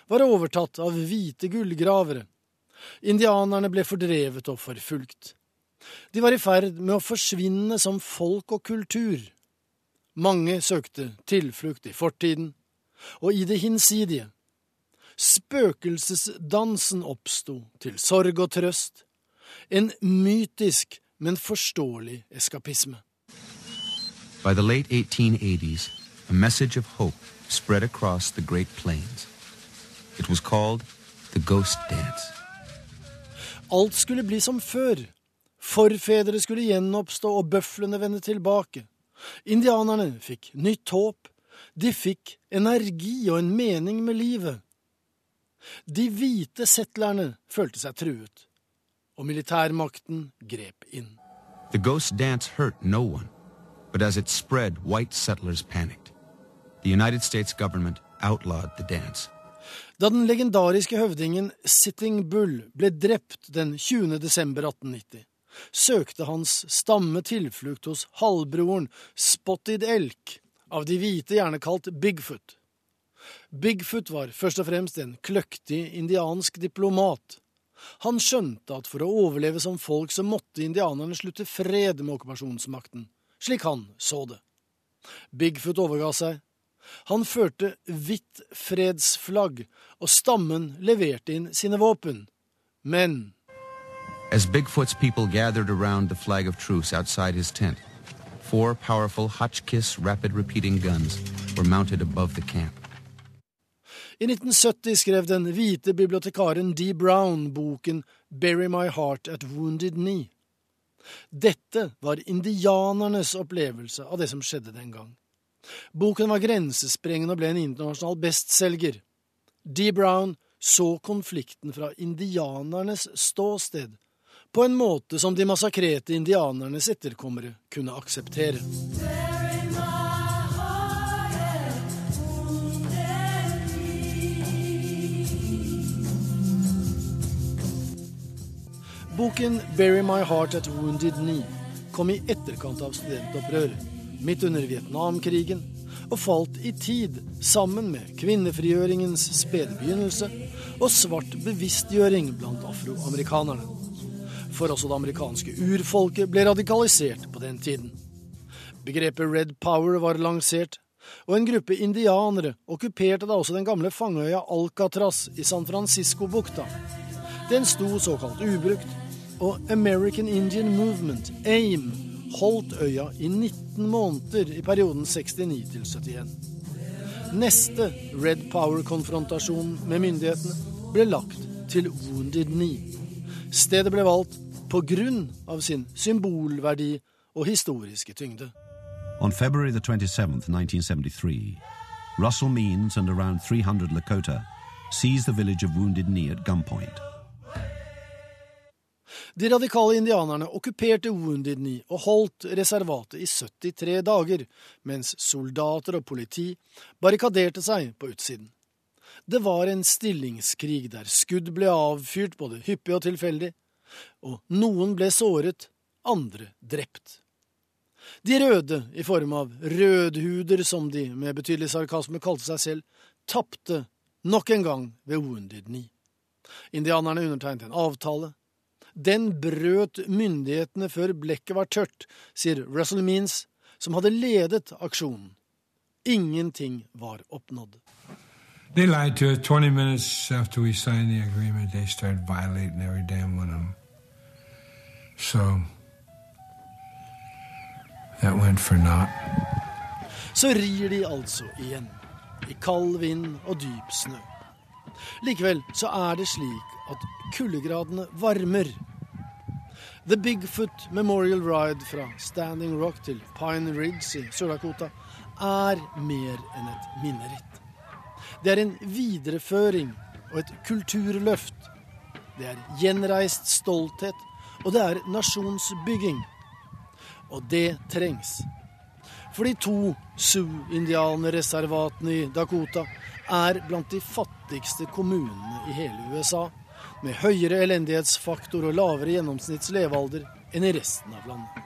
var overtatt av hvite gullgravere. Indianerne ble fordrevet og forfulgt. De var i ferd med å forsvinne som folk og kultur. Mange søkte tilflukt i fortiden og i det hinsidige. Spøkelsesdansen oppsto til sorg og trøst. En mytisk, men forståelig eskapisme. By the late 1880s, a message of hope spread across the Great Plains. It was called the Ghost Dance. Alt skulle bli som før. Forfedre skulle gjenoppstå og bøflene vende tilbake. Indianerne fikk nytt håp. De fikk energi og en mening med livet. De hvite settlerne følte seg truet, og militærmakten grep inn. The Ghost Dance hurt no one, but as it spread, white settlers panicked. The United States government outlawed the dance. Da den legendariske høvdingen Sitting Bull ble drept den 20. desember 1890, søkte hans stamme tilflukt hos halvbroren Spotted Elk, av de hvite gjerne kalt Bigfoot. Bigfoot var først og fremst en kløktig indiansk diplomat. Han skjønte at for å overleve som folk så måtte indianerne slutte fred med okkupasjonsmakten, slik han så det. Bigfoot overga seg. Han førte hvitt fredsflagg, og stammen leverte inn sine våpen. Men As Bigfoot's people gathered around the flag of truce outside his tent, four powerful Hotchkiss rapid repeating guns were mounted above the camp. I 1970 skrev den hvite bibliotekaren Dee Brown boken Bury My Heart at Wounded Knee. Dette var indianernes opplevelse av det som skjedde den gang. Boken var grensesprengende og ble en internasjonal bestselger. D. Brown så konflikten fra indianernes ståsted, på en måte som de massakrerte indianernes etterkommere kunne akseptere. Boken 'Bury My Heart at Wounded Knee' kom i etterkant av studentopprøret, midt under Vietnamkrigen, og falt i tid sammen med kvinnefrigjøringens spede begynnelse og svart bevisstgjøring blant afroamerikanerne. For også det amerikanske urfolket ble radikalisert på den tiden. Begrepet Red Power var lansert, og en gruppe indianere okkuperte da også den gamle fangeøya Alcatraz i San Francisco-bukta. Den sto såkalt ubrukt, og American Indian Movement, AIM, holdt øya i 19 måneder i perioden 69 til 71. Neste Red Power-konfrontasjon med myndighetene ble lagt til Wounded Knee. Stedet ble valgt på grunn av sin symbolverdi og historiske tyngde. On February the 27th, 1973, Russell Means and around 300 Lakota seized the village of Wounded Knee at gunpoint. De radikale indianerne okkuperte Wounded Knee og holdt reservatet i 73 dager, mens soldater og politi barrikaderte seg på utsiden. Det var en stillingskrig der skudd ble avfyrt både hyppig og tilfeldig, og noen ble såret, andre drept. De røde, i form av rødhuder som de med betydelig sarkasme kalte seg selv, tapte nok en gang ved Wounded Knee. Indianerne undertegnet en avtale. Den brøt myndighetene før blekket var tørt, sier Russell Means, som hadde ledet aksjonen. Ingenting var oppnådd. They lied to us 20 minutes after we signed the agreement. They started violating every damn one of them. So that went for naught. Så rir de altså igjen, i kald vind og dyp snø. Likevel så er det slik at kuldegradene varmer. The Bigfoot Memorial Ride fra Standing Rock til Pine Ridge i Sør-Dakota er mer enn et minneritt. Det er en videreføring og et kulturløft. Det er gjenreist stolthet og det er nasjonsbygging. Og det trengs. For de to Sioux-indianerreservatene i Dakota er blant de fattigste kommunene i hele USA, med høyere elendighetsfaktor og lavere gjennomsnitts levealder enn i resten av landet.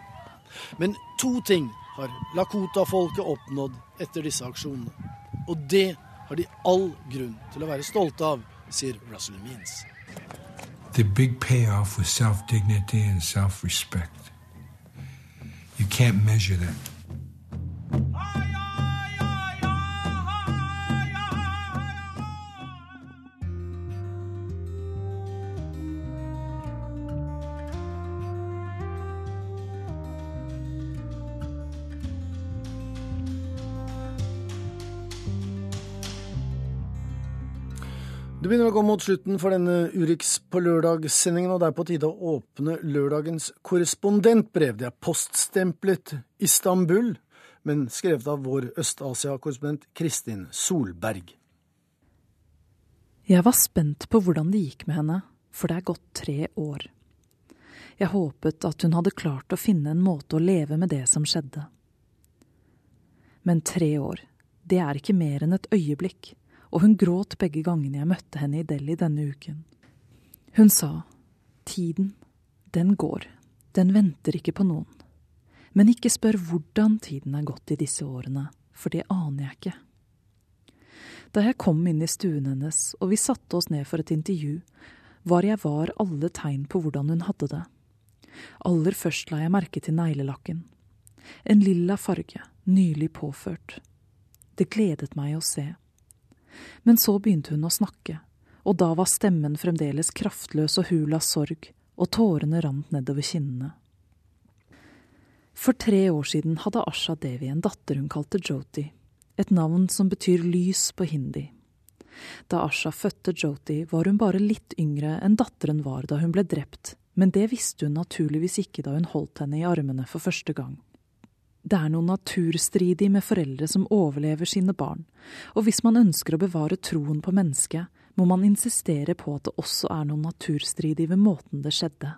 Men to ting har Lakota-folket oppnådd etter disse aksjonene. Og det har de all grunn til å være stolte av, sier Russell Means. The big payoff was self dignity and self respect. You can't measure that. Det begynner å gå mot slutten for denne Urix på lørdag-sendingen, og det er på tide å åpne lørdagens korrespondentbrev. Det er poststemplet Istanbul, men skrevet av vår Øst-Asia-korrespondent Kristin Solberg. Jeg var spent på hvordan det gikk med henne, for det er gått tre år. Jeg håpet at hun hadde klart å finne en måte å leve med det som skjedde. Men tre år, det er ikke mer enn et øyeblikk og hun gråt begge gangene jeg møtte henne i Delhi denne uken. Hun sa, tiden, den går, den venter ikke på noen. Men ikke spør hvordan tiden er gått i disse årene, for det aner jeg ikke. Da jeg kom inn i stuen hennes og vi satte oss ned for et intervju, var jeg var alle tegn på hvordan hun hadde det. Aller først la jeg merke til neglelakken. En lilla farge, nylig påført. Det gledet meg å se. Men så begynte hun å snakke, og da var stemmen fremdeles kraftløs og hul av sorg, og tårene rant nedover kinnene. For tre år siden hadde Asha Devi en datter hun kalte Joti, et navn som betyr lys på hindi. Da Asha fødte Joti, var hun bare litt yngre enn datteren var da hun ble drept, men det visste hun naturligvis ikke da hun holdt henne i armene for første gang. Det er noe naturstridig med foreldre som overlever sine barn, og hvis man ønsker å bevare troen på mennesket, må man insistere på at det også er noe naturstridig ved måten det skjedde.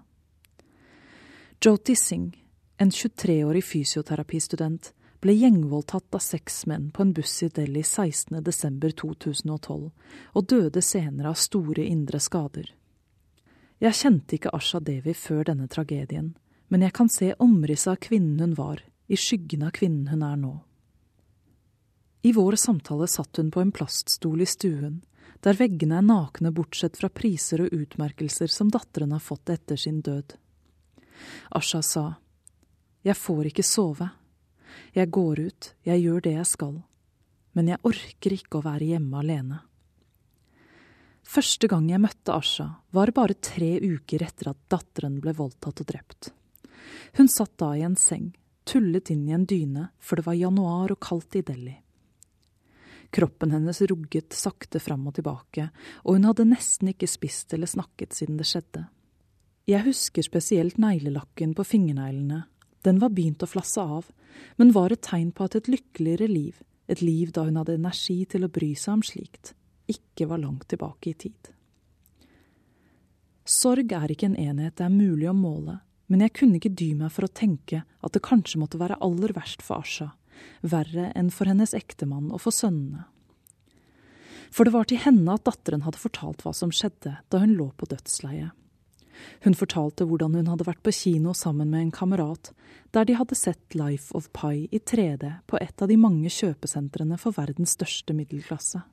Joti Singh, en 23-årig fysioterapistudent, ble gjengvoldtatt av seks menn på en buss i Delhi 16.12.2012, og døde senere av store indre skader. Jeg kjente ikke Asha Devi før denne tragedien, men jeg kan se omrisset av kvinnen hun var, i skyggen av kvinnen hun er nå. I vår samtale satt hun på en plaststol i stuen, der veggene er nakne bortsett fra priser og utmerkelser som datteren har fått etter sin død. Asha sa, Jeg får ikke sove. Jeg går ut, jeg gjør det jeg skal, men jeg orker ikke å være hjemme alene. Første gang jeg møtte Asha, var bare tre uker etter at datteren ble voldtatt og drept. Hun satt da i en seng, tullet inn i en dyne, for det var januar og kaldt i Delhi. Kroppen hennes rugget sakte fram og tilbake, og hun hadde nesten ikke spist eller snakket siden det skjedde. Jeg husker spesielt neglelakken på fingerneglene. Den var begynt å flasse av, men var et tegn på at et lykkeligere liv, et liv da hun hadde energi til å bry seg om slikt, ikke var langt tilbake i tid. Sorg er ikke en enhet det er mulig å måle, men jeg kunne ikke dy meg for å tenke at det kanskje måtte være aller verst for Asha, verre enn for hennes ektemann og for sønnene. For det var til henne at datteren hadde fortalt hva som skjedde da hun lå på dødsleiet. Hun fortalte hvordan hun hadde vært på kino sammen med en kamerat, der de hadde sett Life of Pi i 3D på et av de mange kjøpesentrene for verdens største middelklasse.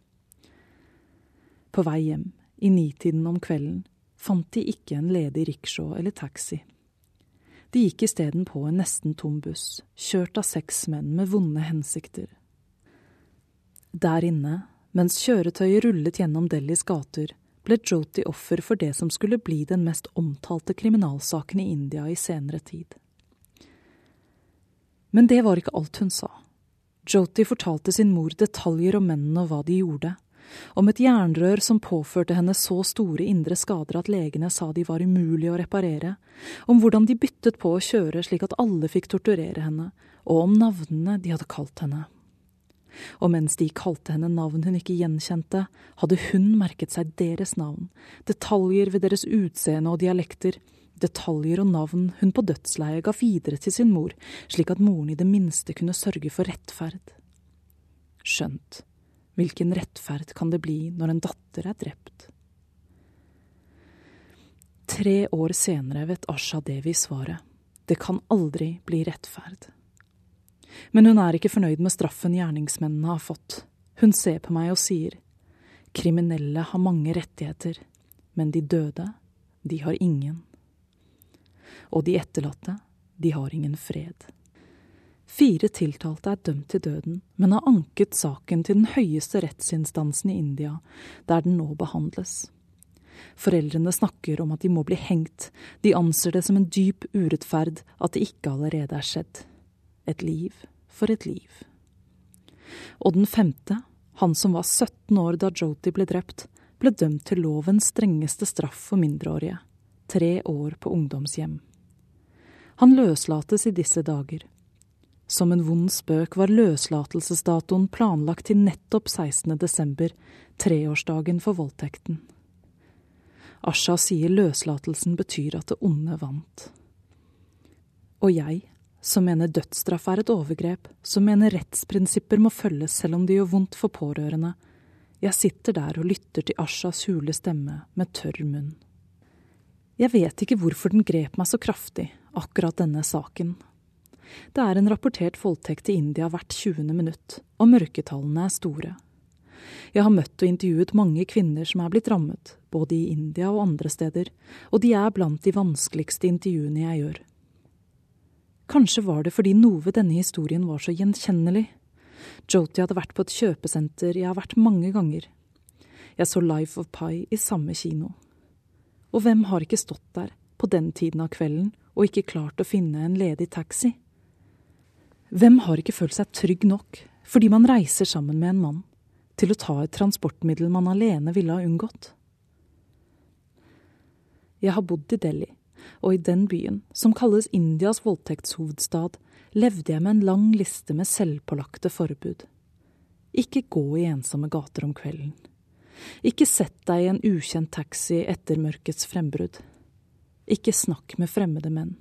På vei hjem, i nitiden om kvelden, fant de ikke en ledig rickshaw eller taxi. De gikk isteden på en nesten tom buss, kjørt av seks menn med vonde hensikter. Der inne, mens kjøretøyet rullet gjennom Delhis gater, ble Joti offer for det som skulle bli den mest omtalte kriminalsaken i India i senere tid. Men det var ikke alt hun sa. Joti fortalte sin mor detaljer om mennene og hva de gjorde, om et jernrør som påførte henne så store indre skader at legene sa de var umulige å reparere, om hvordan de byttet på å kjøre slik at alle fikk torturere henne, og om navnene de hadde kalt henne. Og mens de kalte henne navn hun ikke gjenkjente, hadde hun merket seg deres navn, detaljer ved deres utseende og dialekter, detaljer og navn hun på dødsleiet ga videre til sin mor, slik at moren i det minste kunne sørge for rettferd. Skjønt, hvilken rettferd kan det bli når en datter er drept? Tre år senere vet Asha Devi svaret. Det kan aldri bli rettferd. Men hun er ikke fornøyd med straffen gjerningsmennene har fått. Hun ser på meg og sier, kriminelle har mange rettigheter, men de døde, de har ingen. Og de etterlatte, de har ingen fred. Fire tiltalte er dømt til døden, men har anket saken til den høyeste rettsinstansen i India, der den nå behandles. Foreldrene snakker om at de må bli hengt, de anser det som en dyp urettferd at det ikke allerede er skjedd. Et liv for et liv. Og den femte, han som var 17 år da Joti ble drept, ble dømt til lovens strengeste straff for mindreårige, tre år på ungdomshjem. Han løslates i disse dager. Som en vond spøk var løslatelsesdatoen planlagt til nettopp 16. desember, treårsdagen for voldtekten. Asha sier løslatelsen betyr at det onde vant. Og jeg, som mener dødsstraff er et overgrep, som mener rettsprinsipper må følges selv om det gjør vondt for pårørende. Jeg sitter der og lytter til Ashas hule stemme med tørr munn. Jeg vet ikke hvorfor den grep meg så kraftig, akkurat denne saken. Det er en rapportert voldtekt i India hvert 20. minutt, og mørketallene er store. Jeg har møtt og intervjuet mange kvinner som er blitt rammet, både i India og andre steder, og de er blant de vanskeligste intervjuene jeg gjør. Kanskje var det fordi noe ved denne historien var så gjenkjennelig. Joti hadde vært på et kjøpesenter jeg har vært mange ganger. Jeg så Life of Pi i samme kino. Og hvem har ikke stått der, på den tiden av kvelden, og ikke klart å finne en ledig taxi? Hvem har ikke følt seg trygg nok, fordi man reiser sammen med en mann, til å ta et transportmiddel man alene ville ha unngått? Jeg har bodd i Delhi og i den byen, som kalles Indias voldtektshovedstad, levde jeg med en lang liste med selvpålagte forbud. Ikke gå i ensomme gater om kvelden. Ikke sett deg i en ukjent taxi etter mørkets frembrudd. Ikke snakk med fremmede menn.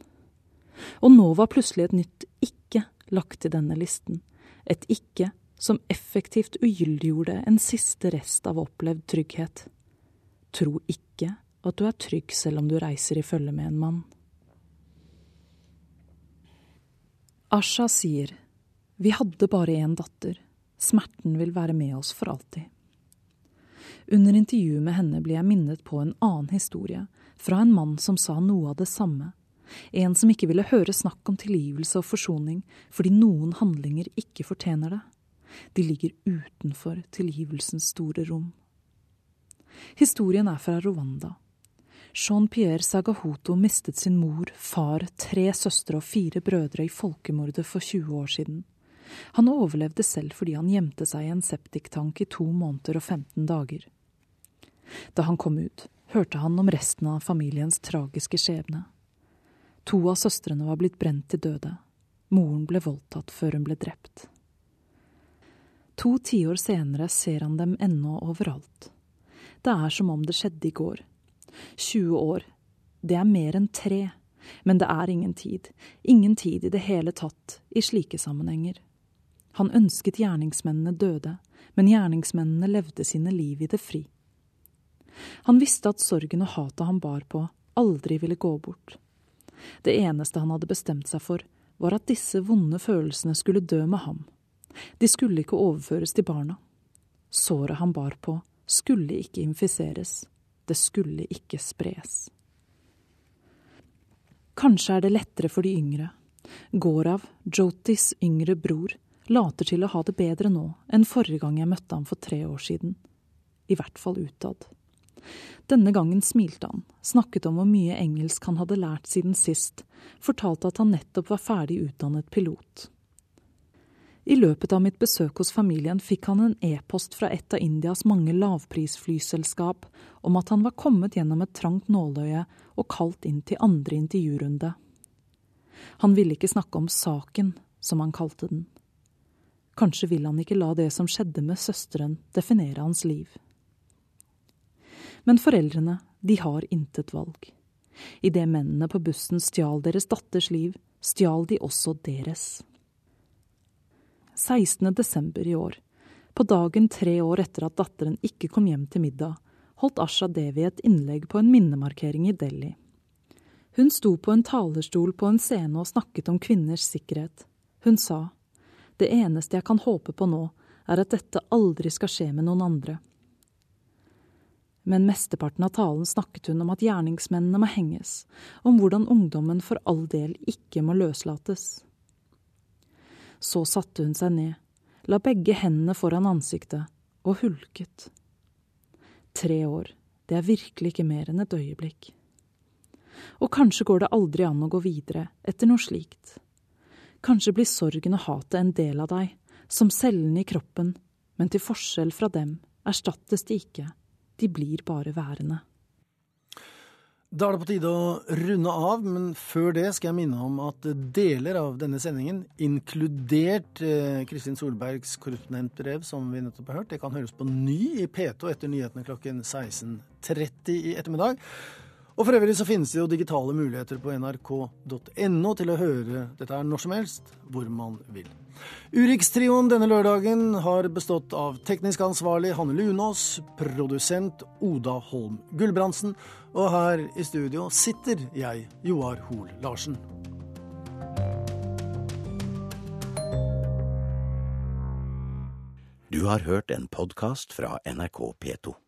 Og nå var plutselig et nytt ikke lagt til denne listen. Et ikke som effektivt ugyldiggjorde en siste rest av opplevd trygghet. Tro ikke at du er trygg selv om du reiser i følge med en mann. Asha sier, vi hadde bare én datter, smerten vil være med oss for alltid. Under intervjuet med henne ble jeg minnet på en annen historie, fra en mann som sa noe av det samme, en som ikke ville høre snakk om tilgivelse og forsoning fordi noen handlinger ikke fortjener det. De ligger utenfor tilgivelsens store rom. Historien er fra Rwanda, Jean-Pierre Sagahoto mistet sin mor, far, tre søstre og fire brødre i folkemordet for 20 år siden. Han overlevde selv fordi han gjemte seg i en septiktank i to måneder og 15 dager. Da han kom ut, hørte han om resten av familiens tragiske skjebne. To av søstrene var blitt brent til døde. Moren ble voldtatt før hun ble drept. To tiår senere ser han dem ennå overalt. Det er som om det skjedde i går 20 år. Det er mer enn tre. Men det er ingen tid. Ingen tid i det hele tatt i slike sammenhenger. Han ønsket gjerningsmennene døde, men gjerningsmennene levde sine liv i det fri. Han visste at sorgen og hatet han bar på, aldri ville gå bort. Det eneste han hadde bestemt seg for, var at disse vonde følelsene skulle dø med ham. De skulle ikke overføres til barna. Såret han bar på, skulle ikke infiseres. Det skulle ikke spres. Kanskje er det lettere for de yngre. Gorav, Jotis yngre bror, later til å ha det bedre nå enn forrige gang jeg møtte ham for tre år siden. I hvert fall utad. Denne gangen smilte han, snakket om hvor mye engelsk han hadde lært siden sist, fortalte at han nettopp var ferdig utdannet pilot. I løpet av mitt besøk hos familien fikk han en e-post fra et av Indias mange lavprisflyselskap om at han var kommet gjennom et trangt nåløye og kalt inn til andre intervjurunde. Han ville ikke snakke om saken, som han kalte den. Kanskje vil han ikke la det som skjedde med søsteren, definere hans liv. Men foreldrene, de har intet valg. Idet mennene på bussen stjal deres datters liv, stjal de også deres. 16. desember i år, på dagen tre år etter at datteren ikke kom hjem til middag, holdt Asha Devi et innlegg på en minnemarkering i Delhi. Hun sto på en talerstol på en scene og snakket om kvinners sikkerhet. Hun sa, det eneste jeg kan håpe på nå, er at dette aldri skal skje med noen andre. Men mesteparten av talen snakket hun om at gjerningsmennene må henges, om hvordan ungdommen for all del ikke må løslates. Så satte hun seg ned, la begge hendene foran ansiktet og hulket. Tre år, det er virkelig ikke mer enn et øyeblikk. Og kanskje går det aldri an å gå videre etter noe slikt. Kanskje blir sorgen og hatet en del av deg, som cellene i kroppen, men til forskjell fra dem erstattes de ikke, de blir bare værende. Da er det på tide å runde av, men før det skal jeg minne om at deler av denne sendingen, inkludert eh, Kristin Solbergs korrespondentbrev som vi nettopp har hørt, det kan høres på ny i P2 etter nyhetene klokken 16.30 i ettermiddag. Og for øvrig så finnes det jo digitale muligheter på nrk.no til å høre dette her når som helst, hvor man vil. Urikstrioen denne lørdagen har bestått av teknisk ansvarlig Hanne Lunås, produsent Oda Holm Gulbrandsen, og her i studio sitter jeg, Joar Hoel Larsen. Du har hørt en podkast fra NRK P2.